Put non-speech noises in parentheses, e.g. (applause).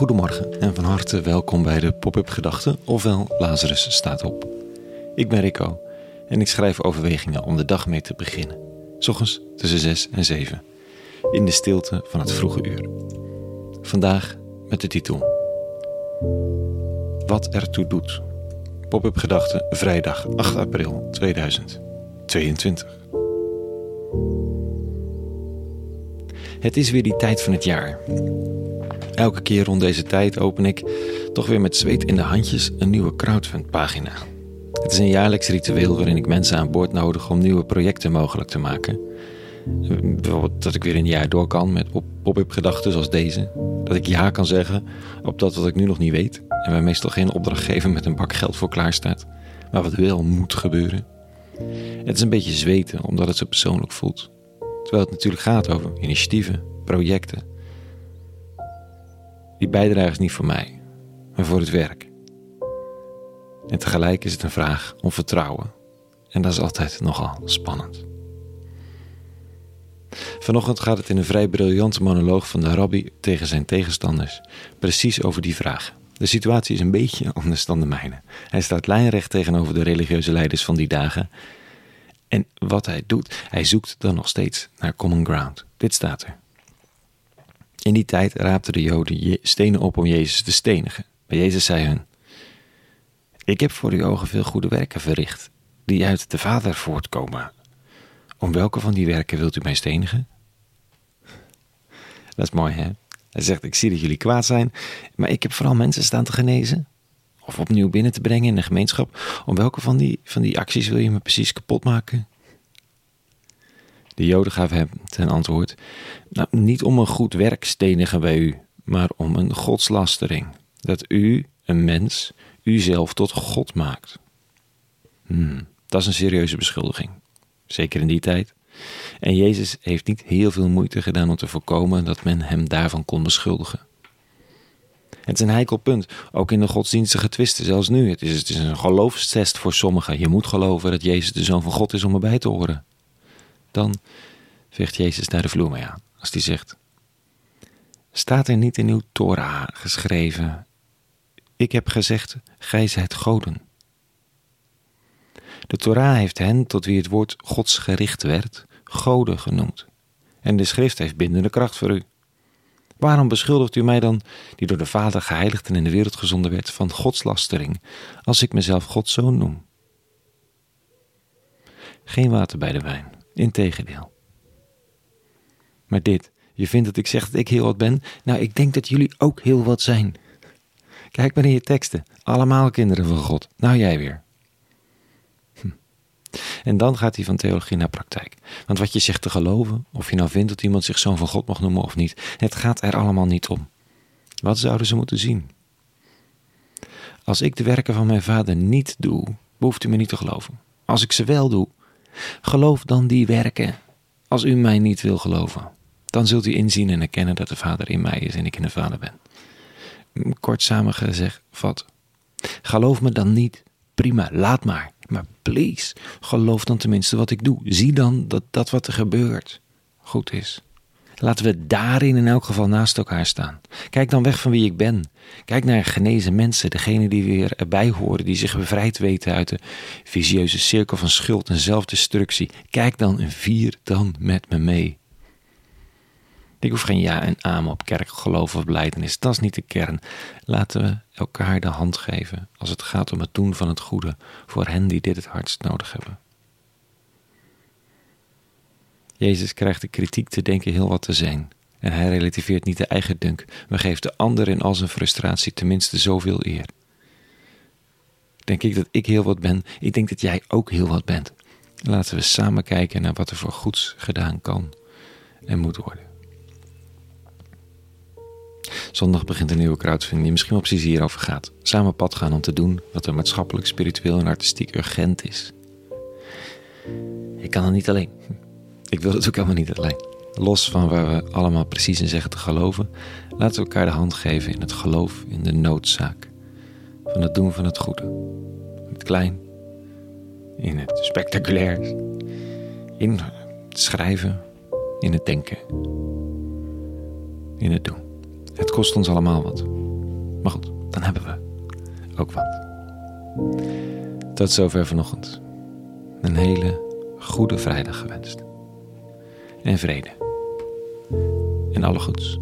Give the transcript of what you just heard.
Goedemorgen en van harte welkom bij de Pop-up Gedachten, ofwel Lazarus staat op. Ik ben Rico en ik schrijf overwegingen om de dag mee te beginnen. Ochtends tussen 6 en 7, in de stilte van het vroege uur. Vandaag met de titel Wat ertoe doet. Pop-up Gedachten, vrijdag 8 april 2022. Het is weer die tijd van het jaar. Elke keer rond deze tijd open ik, toch weer met zweet in de handjes, een nieuwe crowdfund-pagina. Het is een jaarlijks ritueel waarin ik mensen aan boord nodig om nieuwe projecten mogelijk te maken. Bijvoorbeeld dat ik weer een jaar door kan met pop-up gedachten zoals deze. Dat ik ja kan zeggen op dat wat ik nu nog niet weet. En waar meestal geen opdrachtgever met een bak geld voor klaar staat. Maar wat wel moet gebeuren. Het is een beetje zweten omdat het zo persoonlijk voelt. Terwijl het natuurlijk gaat over initiatieven, projecten die bijdrage is niet voor mij, maar voor het werk. En tegelijk is het een vraag om vertrouwen. En dat is altijd nogal spannend. Vanochtend gaat het in een vrij briljante monoloog van de rabbi tegen zijn tegenstanders precies over die vraag. De situatie is een beetje (laughs) anders dan de mijne. Hij staat lijnrecht tegenover de religieuze leiders van die dagen. En wat hij doet, hij zoekt dan nog steeds naar common ground. Dit staat er. In die tijd raapten de Joden stenen op om Jezus te stenigen. Maar Jezus zei hun: Ik heb voor uw ogen veel goede werken verricht, die uit de Vader voortkomen. Om welke van die werken wilt u mij stenigen? Dat is mooi, hè? Hij zegt: Ik zie dat jullie kwaad zijn, maar ik heb vooral mensen staan te genezen. Of opnieuw binnen te brengen in de gemeenschap. Om welke van die, van die acties wil je me precies kapot maken? De Joden gaven hem ten antwoord: nou, Niet om een goed werk stenigen bij u, maar om een godslastering. Dat u, een mens, uzelf tot God maakt. Hmm, dat is een serieuze beschuldiging. Zeker in die tijd. En Jezus heeft niet heel veel moeite gedaan om te voorkomen dat men hem daarvan kon beschuldigen. Het is een heikel punt, ook in de godsdienstige twisten, zelfs nu. Het is, het is een geloofstest voor sommigen. Je moet geloven dat Jezus de Zoon van God is om erbij te horen dan veegt Jezus daar de vloer mee aan. Als hij zegt: Staat er niet in uw Torah geschreven: Ik heb gezegd, gij zijt goden. De Torah heeft hen, tot wie het woord Gods gericht werd, goden genoemd. En de schrift heeft bindende kracht voor u. Waarom beschuldigt u mij dan, die door de Vader geheiligd en in de wereld gezonden werd, van godslastering, als ik mezelf Gods zoon noem? Geen water bij de wijn. Integendeel. Maar dit, je vindt dat ik zeg dat ik heel wat ben? Nou, ik denk dat jullie ook heel wat zijn. Kijk maar in je teksten. Allemaal kinderen van God. Nou, jij weer. En dan gaat hij van theologie naar praktijk. Want wat je zegt te geloven, of je nou vindt dat iemand zich zoon van God mag noemen of niet, het gaat er allemaal niet om. Wat zouden ze moeten zien? Als ik de werken van mijn vader niet doe, behoeft u me niet te geloven. Als ik ze wel doe, Geloof dan die werken. Als u mij niet wil geloven, dan zult u inzien en erkennen dat de Vader in mij is en ik in de Vader ben. Kort samengezegd, vat. Geloof me dan niet. Prima, laat maar. Maar please, geloof dan tenminste wat ik doe. Zie dan dat dat wat er gebeurt goed is. Laten we daarin in elk geval naast elkaar staan. Kijk dan weg van wie ik ben. Kijk naar genezen mensen, degene die weer erbij horen, die zich bevrijd weten uit de visieuze cirkel van schuld en zelfdestructie. Kijk dan en vier dan met me mee. Ik hoef geen ja en amen op kerk, geloof of blijdenis. Dat is niet de kern. Laten we elkaar de hand geven als het gaat om het doen van het goede voor hen die dit het hardst nodig hebben. Jezus krijgt de kritiek te denken heel wat te zijn. En hij relativeert niet de eigen dunk, maar geeft de ander in al zijn frustratie tenminste zoveel eer. Denk ik dat ik heel wat ben, ik denk dat jij ook heel wat bent. Laten we samen kijken naar wat er voor goeds gedaan kan en moet worden. Zondag begint een nieuwe crowdfunding die misschien wel precies hierover gaat. Samen pad gaan om te doen wat er maatschappelijk, spiritueel en artistiek urgent is. Ik kan er niet alleen. (laughs) Ik wil het ook helemaal niet alleen. Los van waar we allemaal precies in zeggen te geloven, laten we elkaar de hand geven in het geloof in de noodzaak van het doen van het goede. In het klein, in het spectaculair, in het schrijven, in het denken, in het doen. Het kost ons allemaal wat. Maar goed, dan hebben we ook wat. Tot zover vanochtend. Een hele goede vrijdag gewenst. En vrede. En alle goeds.